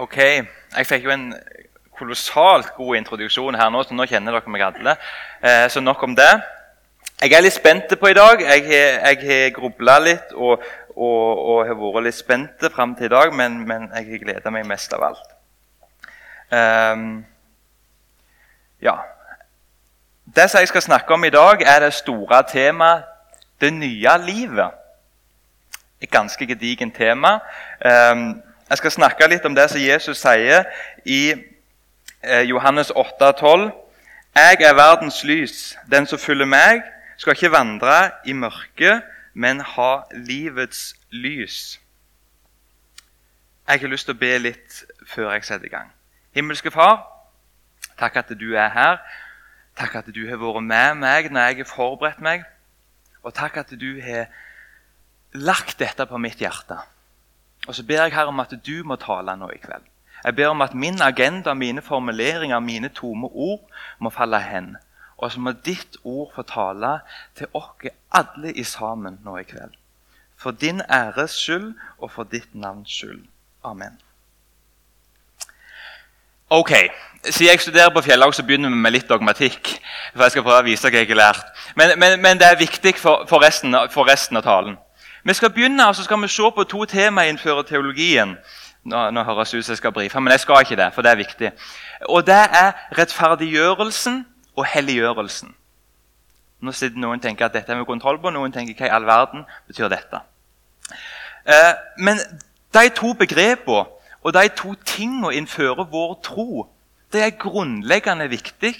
Ok, Jeg fikk jo en kolossalt god introduksjon her nå, så nå kjenner dere meg alle. Eh, så nok om det. Jeg er litt spent på i dag. Jeg har, grubla litt og, og, og, har vært litt spent fram til i dag, men, men jeg gleda meg mest av alt. Um, ja. Det som jeg skal snakke om i dag, er det store temaet det nye livet. Et ganske gedigent tema. Um, jeg skal snakke litt om det som Jesus sier i eh, Johannes 8, 12. Jeg er verdens lys. Den som følger meg, skal ikke vandre i mørket, men ha livets lys. Jeg har lyst til å be litt før jeg setter i gang. Himmelske Far, takk at du er her. Takk at du har vært med meg når jeg har forberedt meg. Og takk at du har lagt dette på mitt hjerte. Og så ber jeg her om at du må tale nå i kveld. Jeg ber om at min agenda, mine formuleringer, mine tomme ord må falle hen. Og så må ditt ord få tale til oss alle i sammen nå i kveld. For din æres skyld og for ditt navns skyld. Amen. Ok, Siden jeg studerer på Fjellhaug, så begynner vi med litt dogmatikk. for jeg skal prøve å vise hva jeg har lært. Men, men, men det er viktig for, for, resten, for resten av talen. Vi skal begynne og så skal vi se på to temaer innenfor teologien. Nå, nå høres det ut som jeg skal brife, men jeg skal ikke det, for det er viktig. Og Det er rettferdiggjørelsen og helliggjørelsen. Nå sitter Noen tenker at dette er vi kontroll på, noen tenker hva i all verden betyr dette. Eh, men de to begrepene og de to tingene innfører vår tro, det er grunnleggende viktig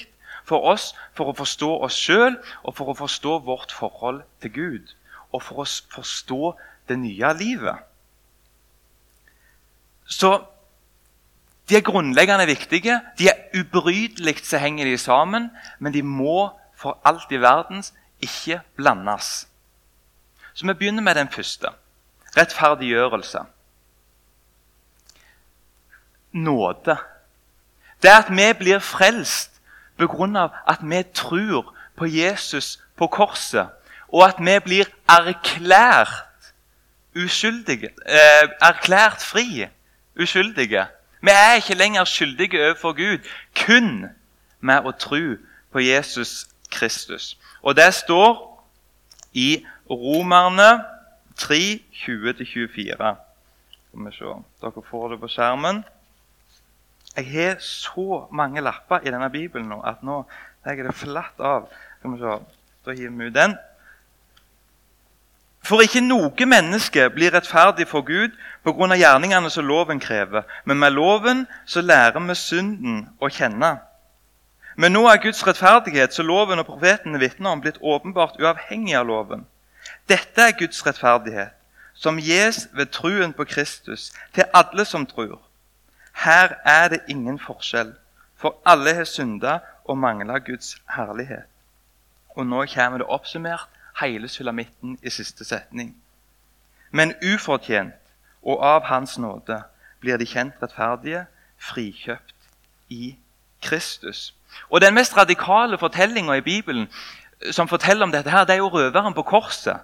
for oss for å forstå oss sjøl og for å forstå vårt forhold til Gud og for å forstå det nye livet. Så de er grunnleggende viktige. De er ubrytelig så henger de sammen, men de må for alt i verdens ikke blandes. Så vi begynner med den første. Rettferdiggjørelse. Nåde. Det at vi blir frelst pga. at vi tror på Jesus på korset og at vi blir erklært uskyldige. Eh, erklært fri. Uskyldige. Vi er ikke lenger skyldige overfor Gud kun med å tro på Jesus Kristus. Og det står i Romerne 3, 20-24. Skal vi se Dere får det på skjermen. Jeg har så mange lapper i denne bibelen nå at nå legger det flatt av. Skal vi se. Da hiver vi ut den. For ikke noe menneske blir rettferdig for Gud pga. gjerningene som loven krever. Men med loven så lærer vi synden å kjenne. Men nå er Guds rettferdighet, som loven og profetene vitner om, blitt åpenbart uavhengig av loven. Dette er Guds rettferdighet, som gis ved truen på Kristus til alle som tror. Her er det ingen forskjell, for alle har synda og mangla Guds herlighet. Og nå kommer det oppsummert hele sulamitten i siste setning. Men ufortjent og av Hans nåde blir de kjent rettferdige, frikjøpt i Kristus. Og Den mest radikale fortellinga i Bibelen som forteller om dette, her, det er jo røveren på korset.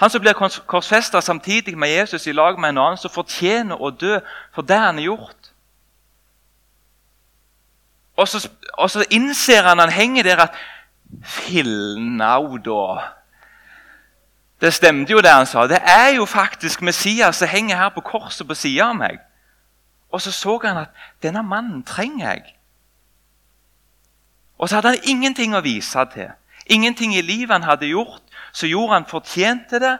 Han som blir korsfesta samtidig med Jesus i lag med en annen som fortjener å dø for det han har gjort. Og så, og så innser han han henger der, at Filnau, da. Det stemte jo, det han sa. Det er jo faktisk Messias som henger her på korset på sida av meg. Og så så han at denne mannen trenger jeg. Og så hadde han ingenting å vise til. Ingenting i livet han hadde gjort, så gjorde han fortjente det.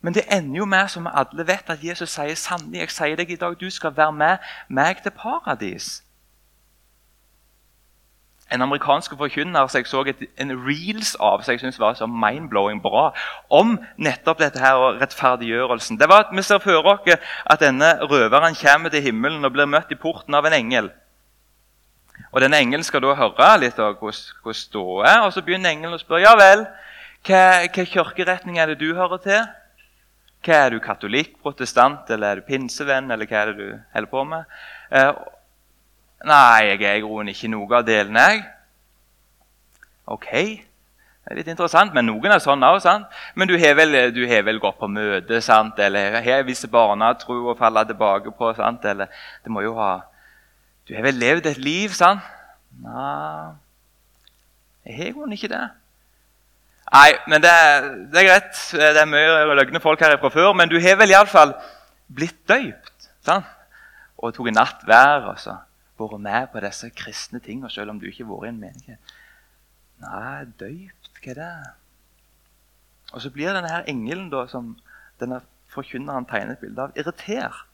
Men det ender jo med, som alle vet, at Jesus sier sannelig, jeg sier deg i dag, du skal være med meg til paradis en amerikansk forkynner som jeg så et, en reels av som jeg synes var så mind-blowing bra, om nettopp dette her og rettferdiggjørelsen. Det var at Vi ser for oss at denne røveren kommer til himmelen og blir møtt i porten av en engel. Og Denne engelen skal da høre litt av hvordan ståa er, og så begynner engelen å spørre ja vel, hva, hva kirkeretning er det du hører til. Hva Er du katolikk, protestant, eller er du pinsevenn, eller hva er det du holder på med? Nei, jeg er i grunnen ikke noe av delene, jeg. Ok, Det er litt interessant, men Noen er sånn òg. Men du har, vel, du har, vel, gått på møte sant? eller har visse barnetro å falle tilbake på. Sant? Eller det må jo ha Du har vel levd et liv, sant? Nei, jeg har jo ikke det. Nei, men det, det, er greit. Det er mye løgne folk her fra før. Men du har vel iallfall blitt døypt. Sant? Og tok en natt hver og så vært med på disse kristne tingene, selv om du ikke har vært i en menighet. Nei, døypt hva er det? Og så blir denne her engelen da, som denne forkynneren tegner et bilde av, irritert.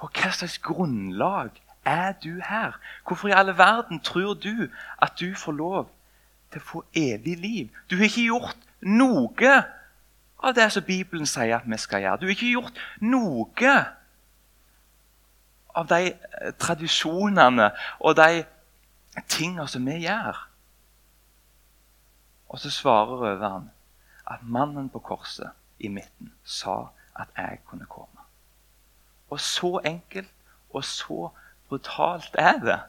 På hva slags grunnlag er du her? Hvorfor i alle verden tror du at du får lov til å få evig liv? Du har ikke gjort noe av det som Bibelen sier at vi skal gjøre. Du har ikke gjort noe av de eh, tradisjonene og de tingene som vi gjør. Og så svarer røveren at mannen på korset i midten sa at jeg kunne komme. Og så enkelt og så brutalt er det.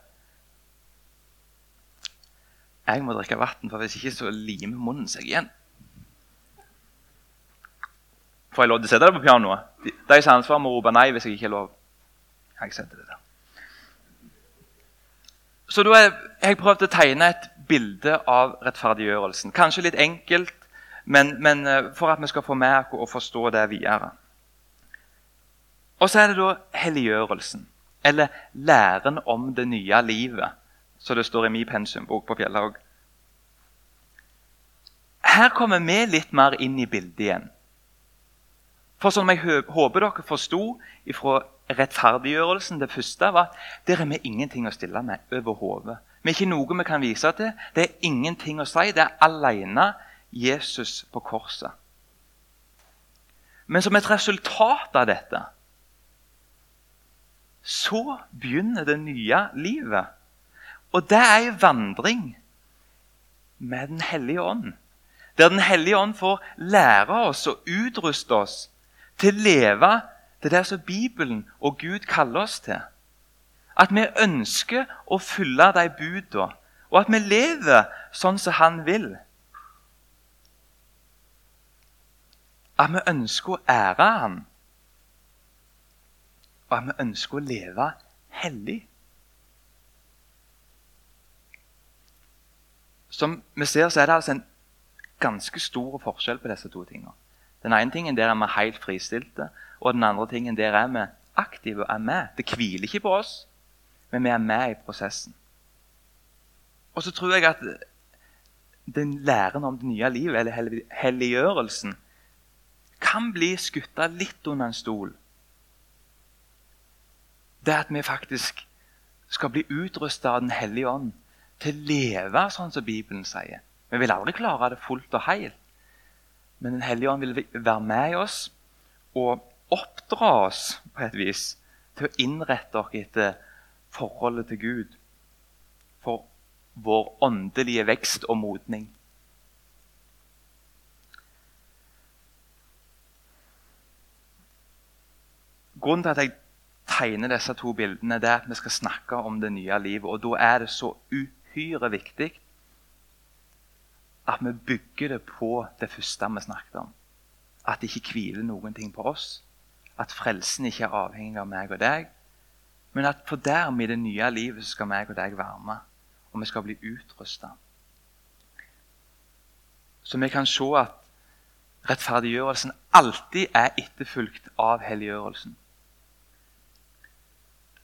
Jeg må drikke vann, for hvis ikke så limer munnen seg igjen. Får jeg lov til å sette det på pianoet? De som har ansvar, må rope nei hvis jeg ikke har lov. Jeg. Så da har jeg prøvd å tegne et bilde av rettferdiggjørelsen. Kanskje litt enkelt, men, men eh, for at vi skal få med og forstå det videre. Og så er det da helliggjørelsen, eller læren om det nye livet, som det står i min pensumbok på Fjellhaug. Her kommer vi litt mer inn i bildet igjen. For som jeg håper dere forsto fra rettferdiggjørelsen, det første var at der er vi ingenting å stille med over hodet. Vi er ikke noe vi kan vise til. Det er ingenting å si. Det er alene Jesus på korset. Men som et resultat av dette så begynner det nye livet. Og det er en vandring med Den hellige ånd. Der Den hellige ånd får lære oss og utruste oss til å leve til det som Bibelen og Gud kaller oss til. At vi ønsker å følge de budene, og at vi lever sånn som han vil. At vi ønsker å ære han, og at vi ønsker å leve hellig. Som vi ser, så er det altså en ganske stor forskjell på disse to tingene. Den ene tingen der er vi helt fristilte, og den andre tingen der er vi aktive og er med. Det hviler ikke på oss men vi er med i prosessen. Og så tror jeg at den læren om det nye livet, eller helliggjørelsen, kan bli skutta litt under en stol. Det at vi faktisk skal bli utrusta av Den hellige ånd til å leve sånn som Bibelen sier. Vi vil aldri klare det fullt og helt. Men Den hellige ånd vil være med i oss og oppdra oss på et vis til å innrette oss etter forholdet til Gud for vår åndelige vekst og modning. Grunnen til at jeg tegner disse to bildene, det er at vi skal snakke om det nye livet. Og da er det så uhyre viktig at vi bygger det på det første vi snakket om. At det ikke hviler noen ting på oss. At frelsen ikke er avhengig av meg og deg men at på dermed i det nye livet skal meg og deg være med. Og vi skal bli utrusta. Så vi kan se at rettferdiggjørelsen alltid er etterfulgt av helliggjørelsen.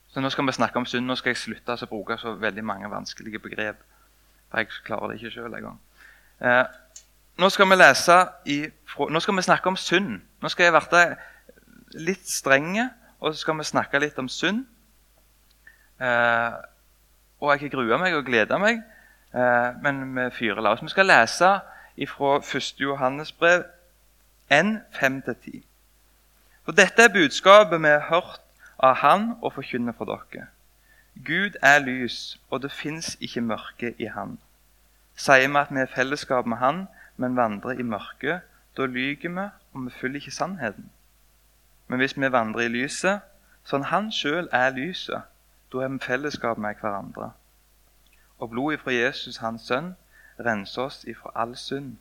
Så Nå skal vi snakke om synd. Nå skal jeg slutte å bruke så veldig mange vanskelige begrep. For jeg klarer det ikke sjøl engang. Eh, nå skal vi nå skal vi snakke om synd. Nå skal jeg være litt strenge, og så skal vi snakke litt om synd. Eh, og jeg grua meg og gleda meg, eh, men vi fyrer løs. Vi skal lese fra 1. Johannesbrev 1, 5-10. For dette er budskapet vi har hørt av Han og forkynner for dere. Gud er lys, og det fins ikke mørke i Han. Sier vi at vi er fellesskap med Han, men vandrer i mørket, da lyver vi, og vi følger ikke sannheten. Men hvis vi vandrer i lyset, sånn Han sjøl er lyset, da har vi fellesskap med hverandre. Og blodet fra Jesus, hans sønn, renser oss ifra all synd.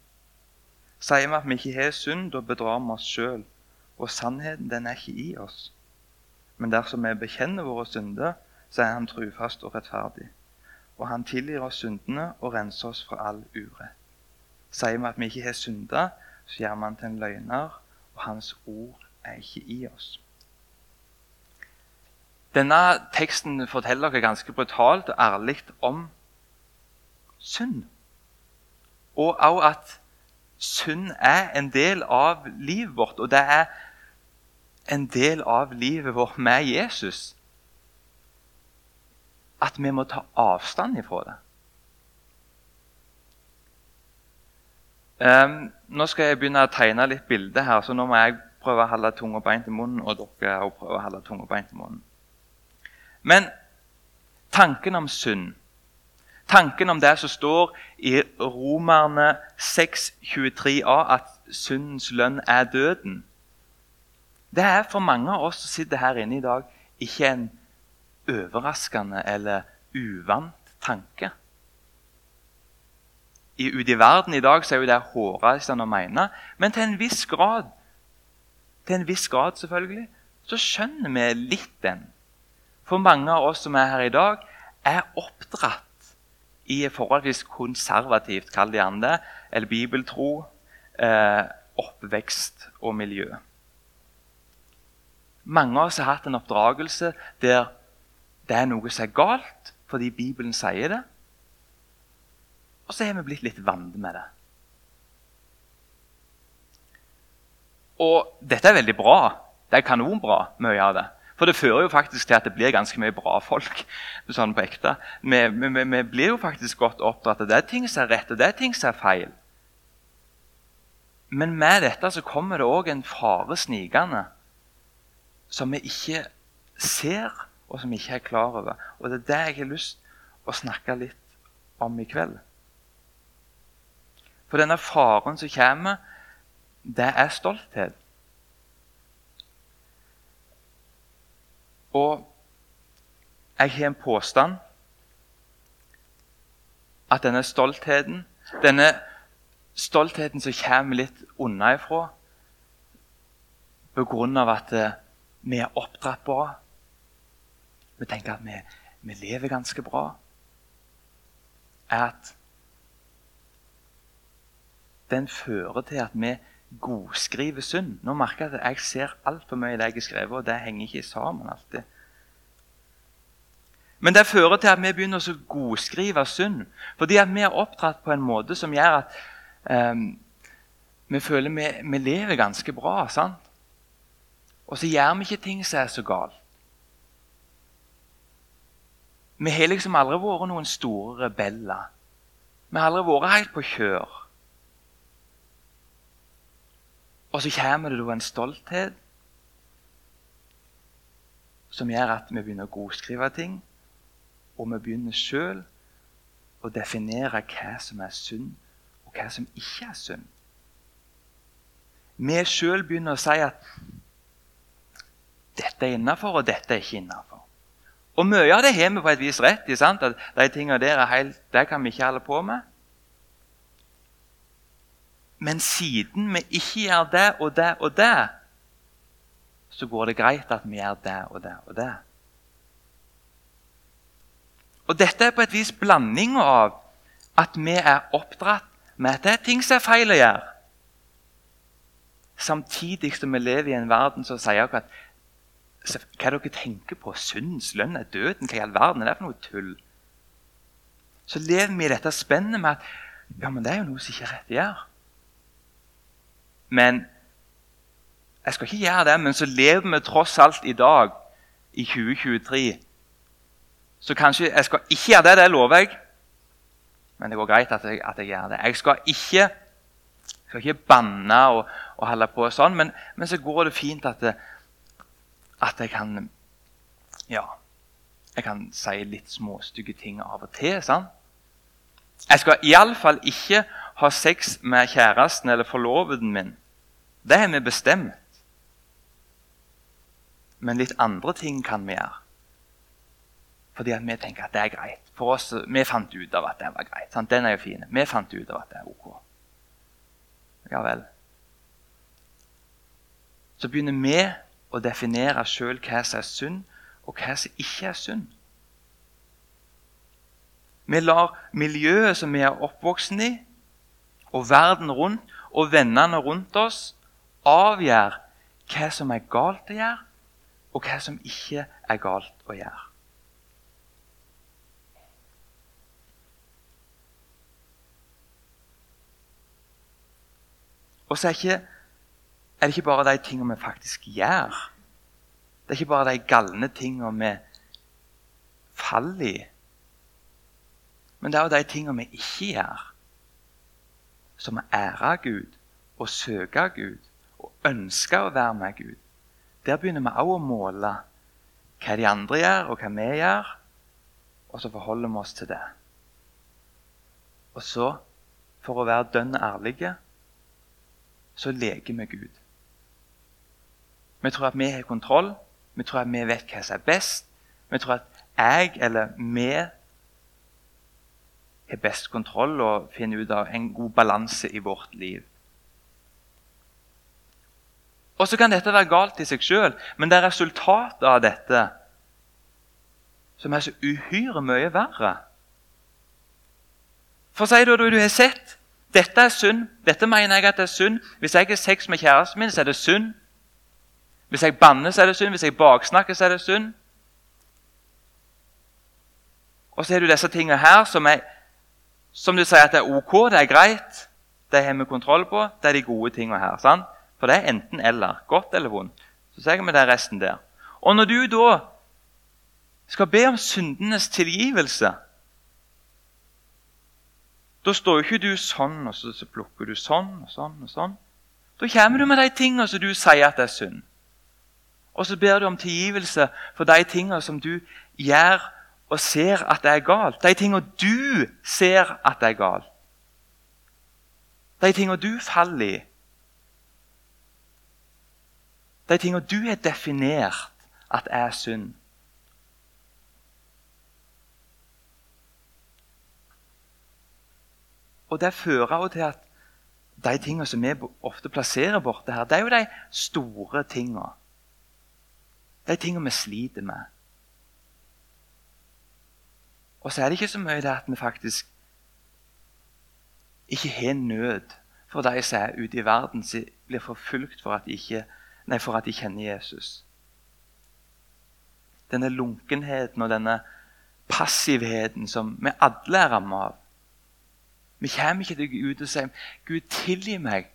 Sier vi at vi ikke har synd, da bedrar vi oss sjøl, og sannheten den er ikke i oss. Men dersom vi bekjenner våre synder, så er Han trufast og rettferdig. Og Han tilgir oss syndene og renser oss fra all urett. Sier vi at vi ikke har synda, så gjør man til en løgner, og Hans ord er ikke i oss. Denne teksten forteller dere ganske brutalt og ærlig om synd. Og også at synd er en del av livet vårt, og det er en del av livet vårt med Jesus. At vi må ta avstand ifra det. Um, nå skal jeg begynne å tegne litt bilder her, så nå må jeg prøve å holde tunga beint i munnen, og dere òg prøver å holde tunga beint i munnen. Men tanken om synd, tanken om det som står i Romerne 6,23a, at syndens lønn er døden, det er for mange av oss som sitter her inne i dag, ikke en overraskende eller uvant tanke. I, ute i verden i dag så er jo det hårreisende å mene, men til en viss grad til en viss grad selvfølgelig, så skjønner vi litt den. For mange av oss som er her i dag, er oppdratt i et forholdsvis konservativt, kall gjerne det, eller bibeltro, eh, oppvekst og miljø. Mange av oss har hatt en oppdragelse der det er noe som er galt fordi Bibelen sier det. Og så er vi blitt litt vant med det. Og dette er veldig bra. Det er kanonbra, mye av det. For det fører jo faktisk til at det blir ganske mye bra folk. sånn på ekte. Vi, blir jo faktisk godt oppdratt. Det er ting som er rett, og det er ting som er feil. Men med dette så kommer det òg en fare snikende som vi ikke ser, og som vi ikke er klar over. Og det er det jeg har lyst å snakke litt om i kveld. For denne faren som kommer, det er stolthet. Og jeg har en påstand at denne stoltheten Denne stoltheten som kommer litt unna ifra på grunn av at eh, vi er oppdratt bra. Vi tenker at vi, vi lever ganske bra. Er at den fører til at vi godskrive synd. Nå merker jeg at jeg ser altfor mye i det jeg har skrevet, og det henger ikke sammen alltid. Men det fører til at vi begynner å godskrive synd. Fordi at vi er oppdratt på en måte som gjør at um, vi føler vi, vi, lever ganske bra. sant? Og så gjør vi ikke ting som er så galt. Vi har liksom aldri vært noen store rebeller. Vi har aldri vært helt på kjør. Og så kommer det da en stolthet som gjør at vi begynner å godskrive ting. Og vi begynner sjøl å definere hva som er synd, og hva som ikke er synd. Vi sjøl begynner å si at dette er innafor, og dette er ikke innafor. Og mye av det har vi på et vis rett i. sant? At de tingene der er helt, det kan vi ikke holde på med. Men siden vi ikke gjør det og det og det, så går det greit at vi gjør det og det og det. Og Dette er på et vis blandinga av at vi er oppdratt med at det er ting som er feil å gjøre. Samtidig som vi lever i en verden som sier at hva dere tenker på? Syndens lønn er døden. Hva i all verden er det for noe tull? Så lever vi i dette spennet med at ja, men det er jo noe som ikke er rett å gjøre. Men jeg skal ikke gjøre det, men så lever vi tross alt i dag, i 2023. Så kanskje Jeg skal ikke gjøre det, det lover jeg. Men det går greit at jeg, at jeg gjør det. Jeg skal ikke, skal ikke banne og, og, holde på sånn, men, men, så går det fint at, det, at jeg kan Ja, jeg kan si litt småstygge ting av og til. sant? Jeg skal iallfall ikke ha sex med kjæresten eller forloveden min. Det har vi bestemt. Men litt andre ting kan vi gjøre. fordi vi tenker at det er greit. For oss, Vi fant ut av at det var greit. Sant? Den er jo fin. Vi fant ut av at det er ok. Ja vel. Så begynner vi å definere sjøl hva som er synd, og hva som ikke er synd. Vi lar miljøet som vi er oppvoksen i, og verden rundt, og vennene rundt oss, avgjør hva som er galt å gjøre, og hva som ikke er galt å gjøre. Og så er, ikke, er, det ikke bare de tingene vi faktisk gjør. Det er ikke bare de galne tingene vi faller i. Men det er jo de tingene vi ikke gjør, som ærer Gud og søker Gud og ønsker å være med Gud. Der begynner vi òg å måle hva de andre gjør, og hva vi gjør, og så forholder vi oss til det. Og så, for å være dønn ærlige, så leker vi Gud. Vi tror at vi har kontroll, vi tror at vi vet hva som er best. Vi tror at jeg eller vi har best kontroll og finner ut av en god balanse i vårt liv. Og så kan dette være galt i seg sjøl, men det er resultatet av dette som er så uhyre mye verre. For si da du har sett dette er synd. Dette mener jeg at det er synd. Hvis jeg har sex med kjæresten min, så er det synd. Hvis jeg banner, så er det synd. Hvis jeg baksnakker, så er det synd. Og så har du disse tingene her som, er, som du sier at det er ok, det er greit. Det har vi kontroll på. Det er de gode tingene her. sant? For det er enten eller. Godt eller vondt. Så sier vi det resten der. Og når du da skal be om syndenes tilgivelse da står ikke du sånn, og så, plukker du sånn og sånn. og sånn. Da kommer du med de tingene som du sier at det er synd. Og så ber du om tilgivelse for de tingene som du gjør og ser at det er galt. De tingene du ser at det er galt. De tingene du faller i. De tingene du har definert at er synd. Og det fører jo til at de tingene som vi ofte plasserer borte her, det er jo de store tingene. De tingene vi sliter med. Og så er det ikke så mye det at vi faktisk ikke har nød for de som er ute i verden, som blir forfulgt for at de, ikke, nei, for at de kjenner Jesus. Denne lunkenheten og denne passivheten som vi alle er rammet av. Vi kommer ikke til Gud og sier 'Gud, tilgi meg'.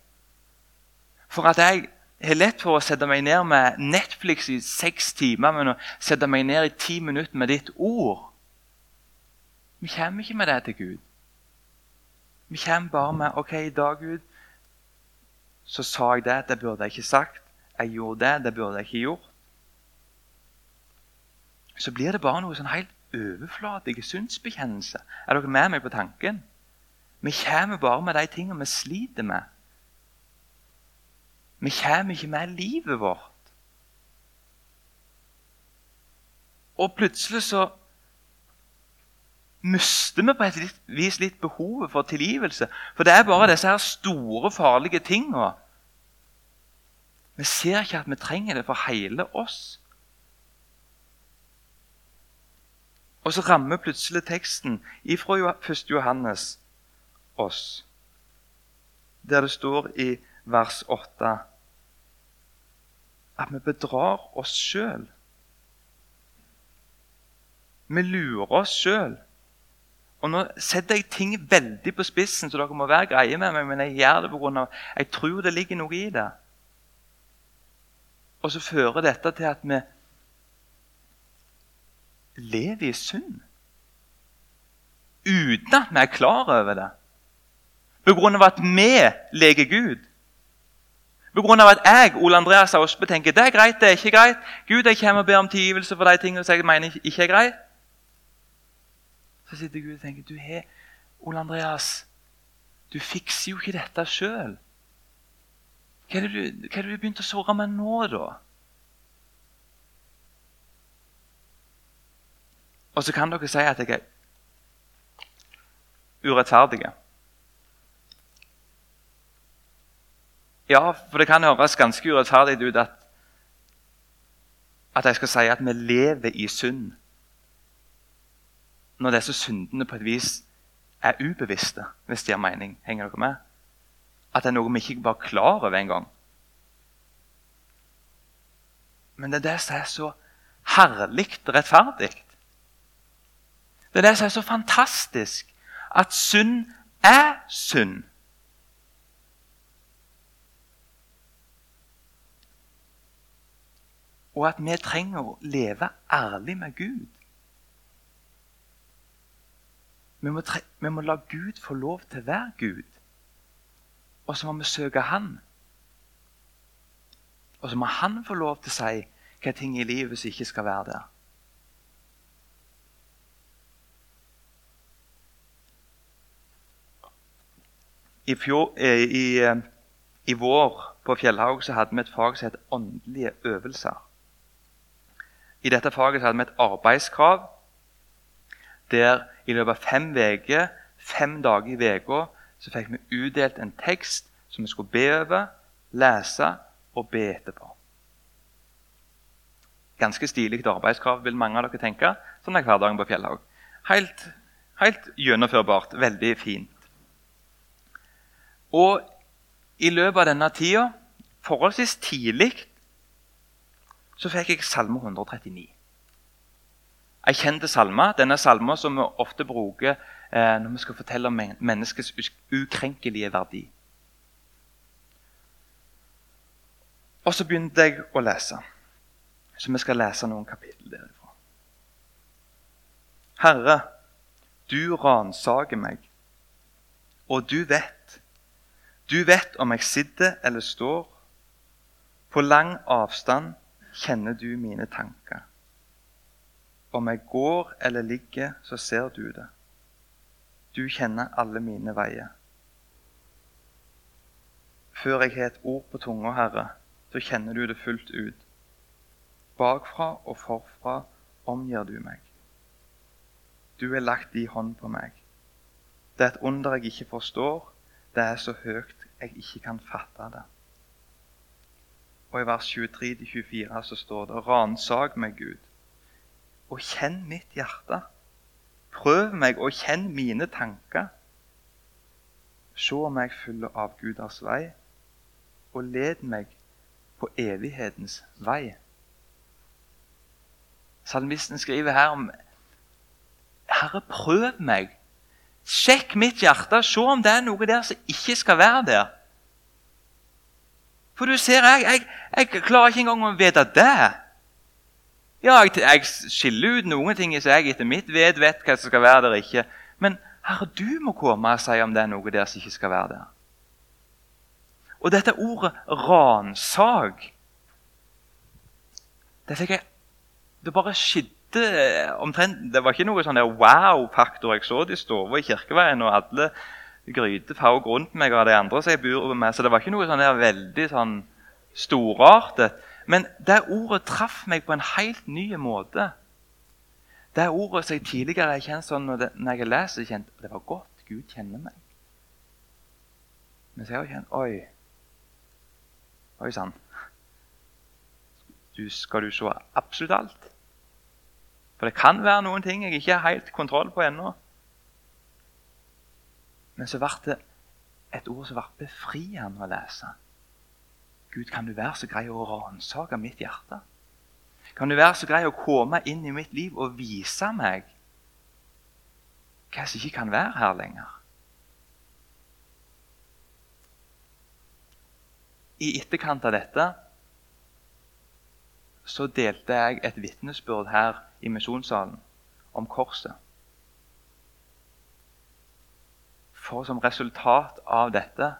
For at jeg har lett for å sette meg ned med Netflix i seks timer, men å sette meg ned i ti minutter med ditt ord Vi kommer ikke med det til Gud. Vi kommer bare med 'OK, i dag, Gud, så sa jeg det. Det burde jeg ikke sagt. Jeg gjorde det. Det burde jeg ikke gjort.' Så blir det bare noe sånn helt overflatig synsbekjennelse. Er dere med meg på tanken? Vi kommer bare med de tingene vi sliter med. Vi kommer ikke med livet vårt. Og plutselig så mister vi på et vis litt behovet for tilgivelse. For det er bare disse her store, farlige tingene. Vi ser ikke at vi trenger det for hele oss. Og så rammer plutselig teksten ifra 1. Johannes oss. Der det står i vers 8 at vi bedrar oss sjøl. Vi lurer oss sjøl. Og Nå setter jeg ting veldig på spissen, så dere må være greie med meg, men jeg gjør det pga. jeg tror det ligger noe i det. Og så fører dette til at vi lever i synd. Uten at vi er klar over det. Begrunnet at vi leker Gud. Begrunnet at jeg Ole Andreas Aasbø, tenker det er greit, det er ikke greit. Gud, jeg kommer og ber om tilgivelse for de tingene som jeg mener ikke er greit. Så sitter Gud og tenker du har, Ole Andreas, du fikser jo ikke dette sjøl. Hva er det du, har begynt å såre med nå, da? Og så kan dere si at jeg er urettferdig. Ja, for det kan høres ganske urettferdig ut at, at jeg skal si at vi lever i synd. Når disse syndene på et vis er ubevisste, hvis det gir mening. Henger dere med? At det er noe vi ikke var klar over engang. Men det er det som er så herlig rettferdig. Det er det som er så fantastisk. At synd er synd. Og at vi trenger å leve ærlig med Gud. Vi må, vi må la Gud få lov til å være Gud. Og så må vi søke Han. Og så må Han få lov til å si hva ting i livet som ikke skal være der. I, fjor, eh, i, eh, I, vår på Fjellhaug så hadde vi et fag som het åndelige øvelser. I dette faget så hadde vi et arbeidskrav der i løpet av fem uker, fem dager i uka, så fikk vi utdelt en tekst som vi skulle be over, lese og be etterpå. Ganske stilig arbeidskrav, vil mange av dere tenke. Sånn er hverdagen på Fjellhaug. Helt, helt gjennomførbart. Veldig fint. Og i løpet av denne tida, forholdsvis tidlig, så fikk jeg Salme 139. Jeg kjente salme. Denne salmen som vi ofte bruker eh, når vi skal fortelle om menneskets ukrenkelige verdi. Og så begynte jeg å lese. Så vi skal lese noen kapittel derifra. Herre, du ransaker meg, og du vet. Du vet om jeg sitter eller står. På lang avstand kjenner du mine tanker. Om jeg går eller ligger, så ser du det. Du kjenner alle mine veier. Før jeg har et ord på tunga, Herre, så kjenner du det fullt ut. Bakfra og forfra omgir du meg. Du har lagt din hånd på meg. Det er et under jeg ikke forstår. Det er så høyt jeg ikke kan fatte det. Og i vers 23-24 så står det Ransak meg, Gud, og kjenn mitt hjerte. Prøv meg og kjenn mine tanker. Se om jeg følger av Guders vei, og led meg på evighetens vei. Salmisten skriver her om Herre, prøv meg. Sjekk mitt hjerte. Se om det er noe der som ikke skal være der. For du ser, jeg, jeg, jeg klarer ikke engang å vite det. Ja, jeg, jeg, skiller ut noen ting så jeg etter mitt ved vet hva som skal være der ikke. Men Herre, du må komme og si om det er noe der som ikke skal være der. Og dette ordet 'ransak' Det fikk jeg Det bare skjedde omtrent Det var ikke noe sånn der wow-faktor. Jeg så de stova i Kirkeveien, og alle gryter rundt meg og de andre som jeg bor med. Så det var ikke noe sånn der veldig sånn storartet. Men det ordet traff meg på en helt ny måte. Det ordet som jeg tidligere har kjent sånn når, jeg leser, kjent, det var godt. Gud kjenner meg. Men så har jeg kjent Oi, Oi sann. Skal du se absolutt alt? For det kan være noen ting jeg ikke har helt kontroll på ennå. Men så ble det et ord som ble befriende å lese. Gud, kan du være så grei å ransake mitt hjerte? Kan du være så grei å komme inn i mitt liv og vise meg hva som ikke kan være her lenger? I etterkant av dette så delte jeg et vitnesbyrd her i misjonssalen om korset. For som resultat av dette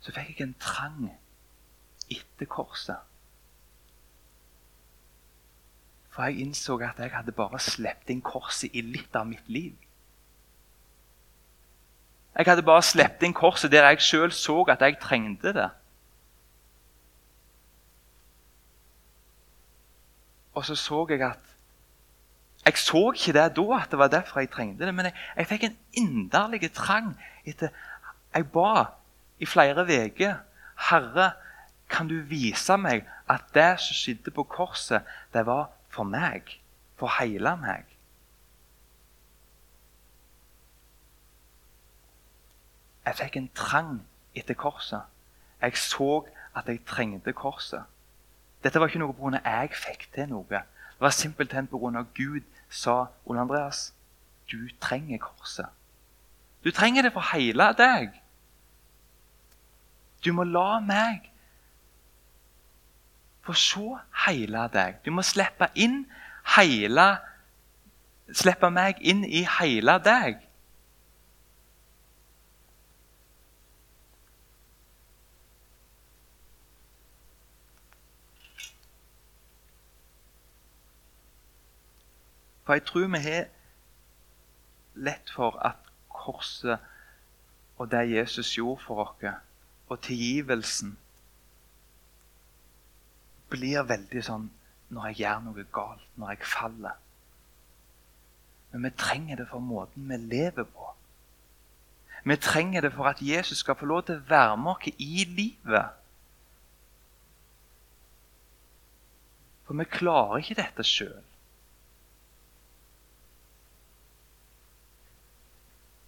så fikk jeg en trang etter korset. For jeg innså at jeg hadde bare sluppet inn korset i litt av mitt liv. Jeg hadde bare sluppet inn korset der jeg sjøl så at jeg trengte det. Og så så jeg at Jeg så ikke det da, at det var derfor jeg trengte det, men jeg, jeg fikk en inderlig trang etter Jeg ba i flere uker. Herre, kan du vise meg at det som skjedde på korset, det var for meg? For hele meg? Jeg fikk en trang etter korset. Jeg så at jeg trengte korset. Dette var ikke noe pga. jeg fikk til noe. Det var simpelthen pga. Gud sa Ole Andreas, du trenger korset. Du trenger det for hele deg. Du må la meg få se hele deg. Du må slippe inn hele Slippe meg inn i hele deg. For jeg tror vi har lett for at korset og det Jesus gjorde for oss, og tilgivelsen, blir veldig sånn når jeg gjør noe galt, når jeg faller. Men vi trenger det for måten vi lever på. Vi trenger det for at Jesus skal få lov til å være med oss i livet. For vi klarer ikke dette sjøl.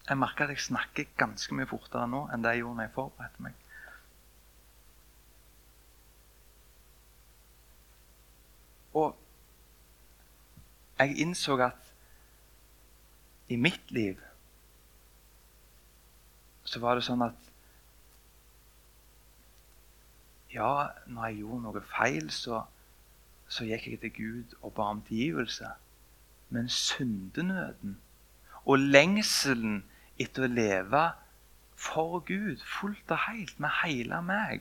Jeg merker at jeg snakker ganske mye fortere nå enn det jeg gjorde når jeg forberedte meg. Og jeg innså at i mitt liv så var det sånn at Ja, når jeg gjorde noe feil, så, så gikk jeg til Gud og ba om tilgivelse. Men syndenøden og lengselen etter å leve for Gud, fullt og helt, med hele meg,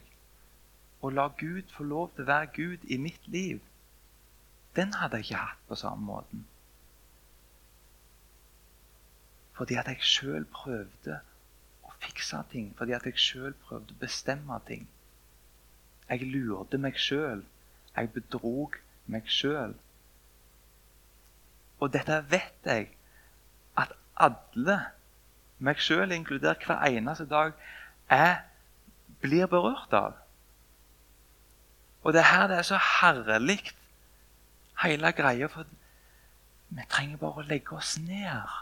og la Gud få lov til å være Gud i mitt liv den hadde jeg ikke hatt på samme måten. Fordi at jeg sjøl prøvde å fikse ting. Fordi at jeg sjøl prøvde å bestemme ting. Jeg lurte meg sjøl. Jeg bedrog meg sjøl. Og dette vet jeg at alle, meg sjøl inkludert hver eneste dag, jeg blir berørt av. Og det her det er så herlig hele greia. For vi trenger bare å legge oss ned.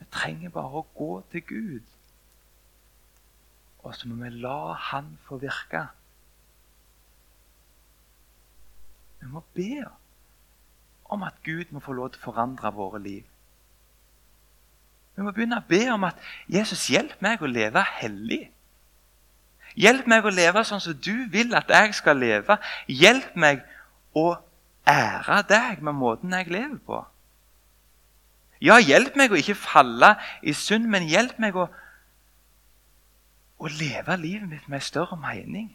Vi trenger bare å gå til Gud. Og så må vi la Han få virke. Vi må be om at Gud må få lov til å forandre våre liv. Vi må begynne å be om at Jesus hjelper meg å leve hellig. Hjelp meg å leve sånn som du vil at jeg skal leve. Hjelp meg å ære deg med måten jeg lever på. Ja, hjelp meg å ikke falle i synd, men hjelp meg å, å leve livet mitt med større mening.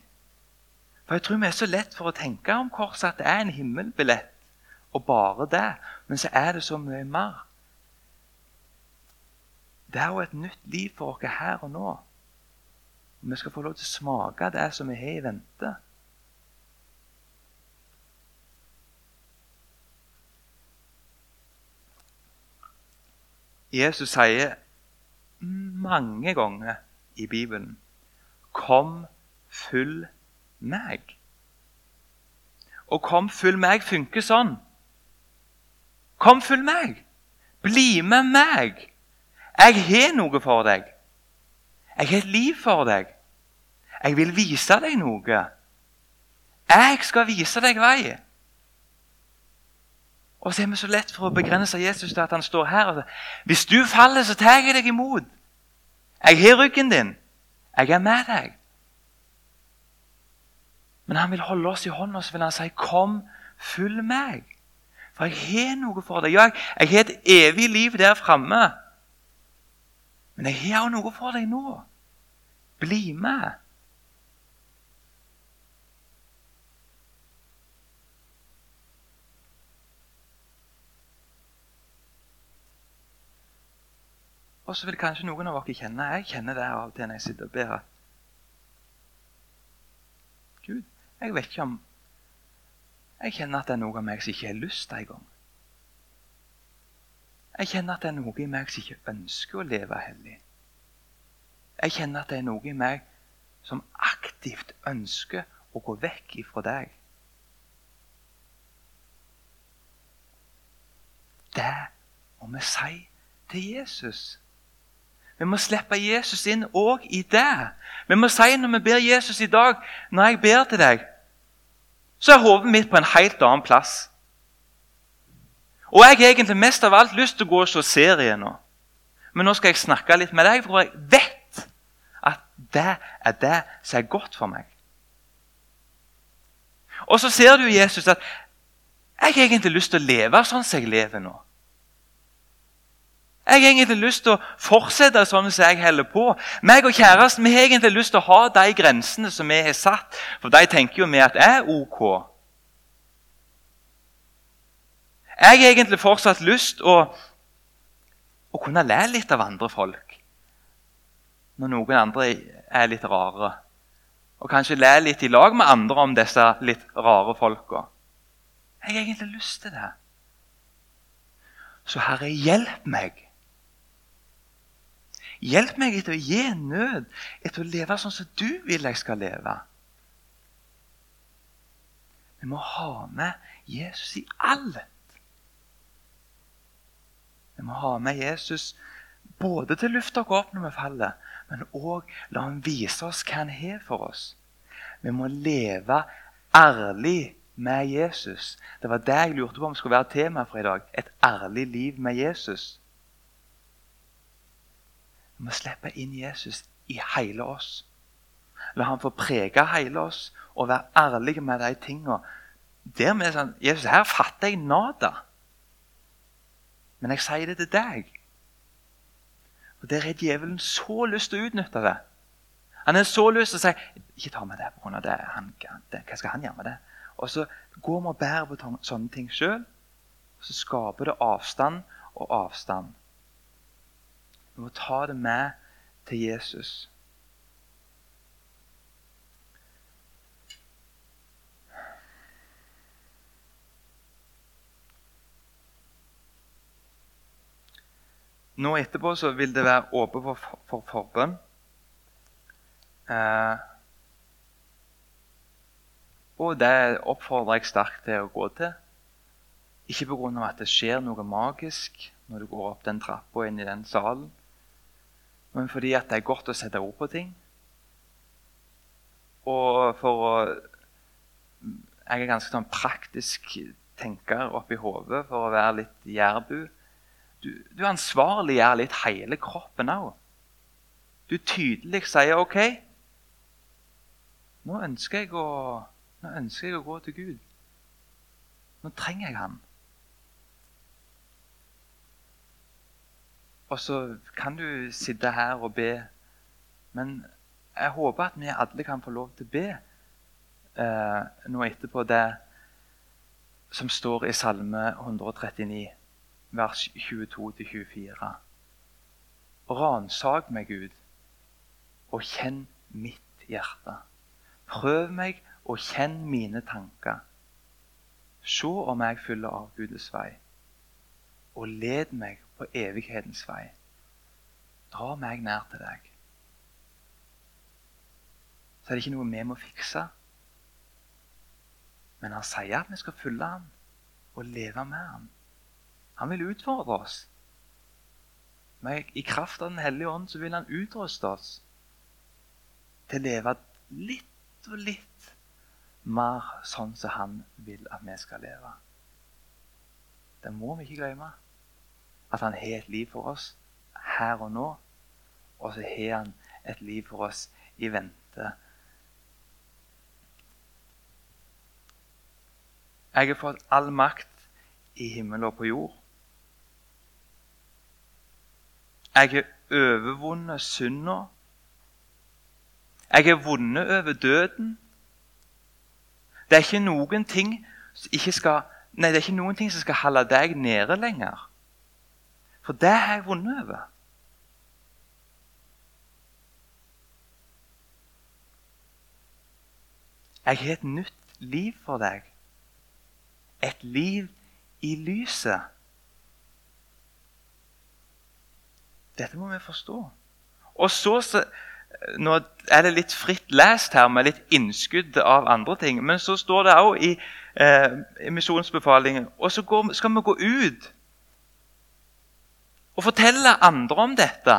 For jeg tror vi er så lett for å tenke om korset at det er en himmelbillett, og bare det. Men så er det så mye mer. Det er jo et nytt liv for oss her og nå. Vi skal få lov til å smake det som vi har i vente. Jesus sier mange ganger i Bibelen 'Kom, følg meg'. Og 'kom, følg meg' funker sånn. Kom, følg meg. Bli med meg. Jeg har noe for deg. Jeg har et liv for deg. Jeg vil vise deg noe. Jeg skal vise deg vei. Og så er vi så lett for å begrense Jesus til at han står her og sier Hvis du faller, så tar jeg deg imot. Jeg har ryggen din. Jeg er med deg. Men han vil holde oss i hånda og så vil han si, 'Kom, følg meg.' For jeg har noe for deg. Ja, jeg har et evig liv der framme. Men jeg har noe for deg nå. Bli med. Og så vil kanskje noen av dere kjenne Jeg kjenner det av og til når jeg sitter og ber. Gud, jeg vet ikke om Jeg kjenner at det er noe av meg som ikke har lyst engang. Jeg kjenner at det er noe i meg som ikke ønsker å leve hellig. Jeg kjenner at det er noe i meg som aktivt ønsker å gå vekk ifra deg. Det må vi si til Jesus. Vi må slippe Jesus inn òg i det. Vi må si når vi ber Jesus i dag, når jeg ber til deg, så er hodet mitt på en helt annen plass. Og jeg har egentlig mest av alt lyst til å gå og se serien nå. Men nå skal jeg snakke litt med deg, for jeg vet det er det som er godt for meg. Og så ser du Jesus at jeg har egentlig lyst til å leve sånn som jeg lever nå. Jeg har egentlig lyst til å fortsette sånn som jeg holder på. Meg og kjæresten vi har egentlig lyst til å ha de grensene som vi har satt. For de tenker jo vi at er ok. Jeg har egentlig fortsatt lyst å, å kunne le litt av andre folk. Når noen andre er litt rare. Og kanskje le litt i lag med andre om disse litt rare folka. Jeg har egentlig lyst til det. Så Herre, hjelp meg. Hjelp meg etter å gi nød, etter å leve sånn som du vil jeg skal leve. Vi må ha med Jesus i alt. Vi må ha med Jesus både til lufta går opp når vi faller, men òg la Han vise oss hva han har for oss. Vi må leve ærlig med Jesus. Det var det jeg lurte på om skulle være tema for i dag. Et ærlig liv med Jesus. Vi må slippe inn Jesus i hele oss. La han få prege hele oss og være ærlig med de tingene. Der vi er sånn, Jesus, her fatter jeg nada. Men jeg sier det til deg. Og Der har djevelen så lyst til å utnytte det. Han har så lyst til å si ikke ta med det pga. det. Han, det. Hva skal han gjøre med det? Og så går vi og bærer på sånne ting sjøl. Så skaper det avstand og avstand. Vi må ta det med til Jesus. Nå etterpå så vil det være åpent for, for forbønn. Eh, og det oppfordrer jeg sterkt til å gå til. Ikke pga. at det skjer noe magisk når du går opp den trappa inn i den salen, men fordi at det er godt å sette ord på ting. Og for å Jeg er ganske sånn praktisk tenker oppi hodet for å være litt jærbu du, du ansvarliggjør litt hele kroppen òg. Du tydelig sier OK. Nå ønsker, jeg å, nå ønsker jeg å gå til Gud. Nå trenger jeg Han. Og så kan du sitte her og be. Men jeg håper at vi alle kan få lov til å be eh, nå etterpå det som står i Salme 139 vers 22-24. Ransak meg, Gud, og kjenn mitt hjerte. Prøv meg og kjenn mine tanker. Se om jeg fyller av Guds vei, og led meg på evighetens vei. Dra meg nær til deg. Så er det ikke noe vi må fikse. Men han sier at vi skal følge ham og leve med ham. Han vil utfordre oss. Men i kraft av Den hellige ånd så vil han utruste oss til å leve litt og litt mer sånn som han vil at vi skal leve. Det må vi ikke glemme. At han har et liv for oss her og nå. Og så har han et liv for oss i vente. Jeg har fått all makt i himmel og på jord. Jeg har overvunnet synda. Jeg har vunnet over døden. Det er ikke noen ting, skal, nei, det er ikke noen ting som skal holde deg nede lenger. For det har jeg vunnet over. Jeg har et nytt liv for deg. et liv i lyset. Dette må vi forstå. Og så, så Nå er det litt fritt lest her, med litt innskudd av andre ting. Men så står det òg i, eh, misjonsbefalingen Og så går, skal vi gå ut og fortelle andre om dette.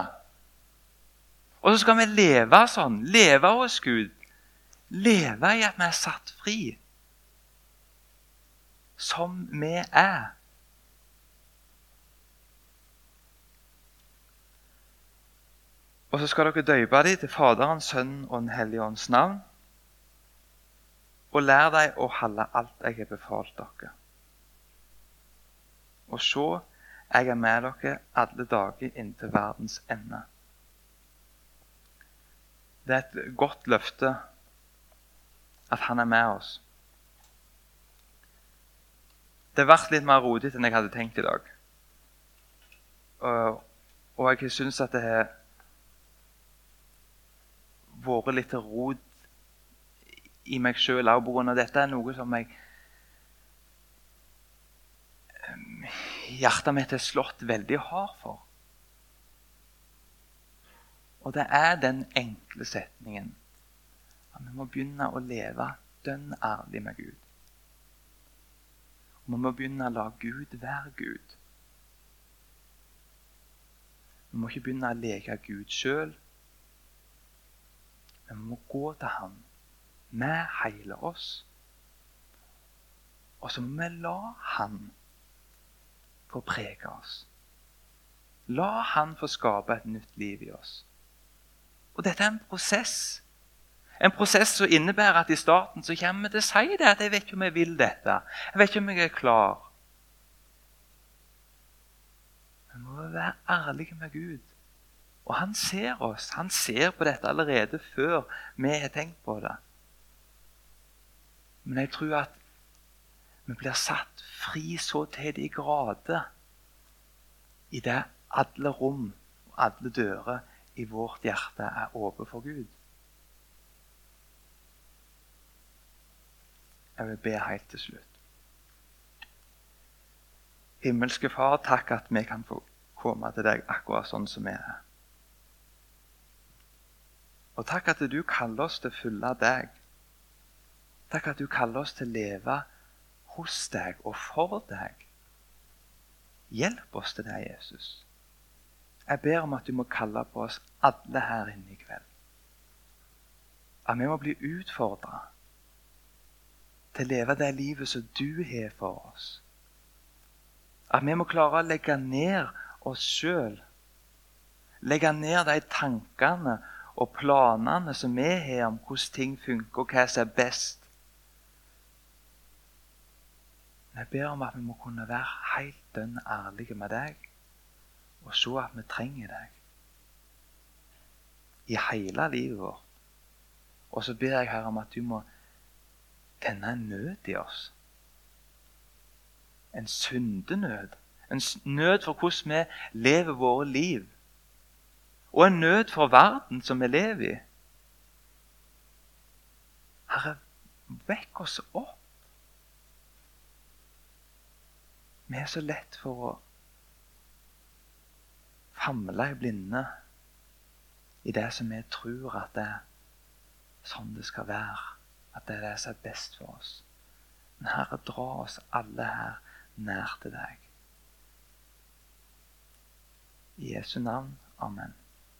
Og så skal vi leve sånn. Leve hos Gud. Leve i at vi er satt fri. Som vi er. Og så skal dere døype dem til Faderens, Sønnen og Den hellige ånds navn. Og lær dem å holde alt jeg har befalt dere. Og se, jeg er med dere alle dager inntil verdens ende. Det er et godt løfte at han er med oss. Det ble litt mer rodig enn jeg hadde tenkt i dag. Og, jeg syns at det er vært litt rot i meg sjøl òg pga. dette. er noe som jeg ehm, Hjertet mitt er slått veldig hardt for. Og det er den enkle setningen at vi må begynne å leve dønn ærlig med Gud. Og vi må begynne å la Gud være Gud. Vi må ikke begynne å leke Gud sjøl. Vi må gå til ham med hele oss. Og så må vi la han få prege oss. La han få skape et nytt liv i oss. Og dette er en prosess. En prosess som innebærer at i starten så kommer vi til å si det, at 'jeg vet ikke om jeg vil dette'. 'Jeg vet ikke om jeg er klar'. Vi må være ærlige med Gud. Og han ser oss. Han ser på dette allerede før vi har tenkt på det. Men jeg tror at vi blir satt fri så til de grader i det alle rom og alle dører i vårt hjerte er åpne for Gud. Jeg vil be helt til slutt. Himmelske Far, takk at vi kan få komme til deg akkurat sånn som vi er. Og takk at du kaller oss til å følge deg. Takk at du kaller oss til å leve hos deg og for deg. Hjelp oss til det, Jesus. Jeg ber om at du må kalle på oss alle her inne i kveld. At vi må bli utfordra til å leve det livet som du har for oss. At vi må klare å legge ned oss sjøl. Legge ned de tankene og planene som vi har om hvordan ting funker, og hva som er best. Jeg ber om at vi må kunne være helt dønn ærlige med deg og se at vi trenger deg i hele livet vårt. Og så ber jeg her om at du må tenne en nød i oss. En syndenød. En nød for hvordan vi lever våre liv og en nød for verden som vi lever i. Herre, vekk oss opp. Vi er så lett for å famle i blinde i det som vi tror at det er sånn det skal være. At det er det som er best for oss. Men Herre, dra oss alle her nær til deg. I Jesu navn. Amen.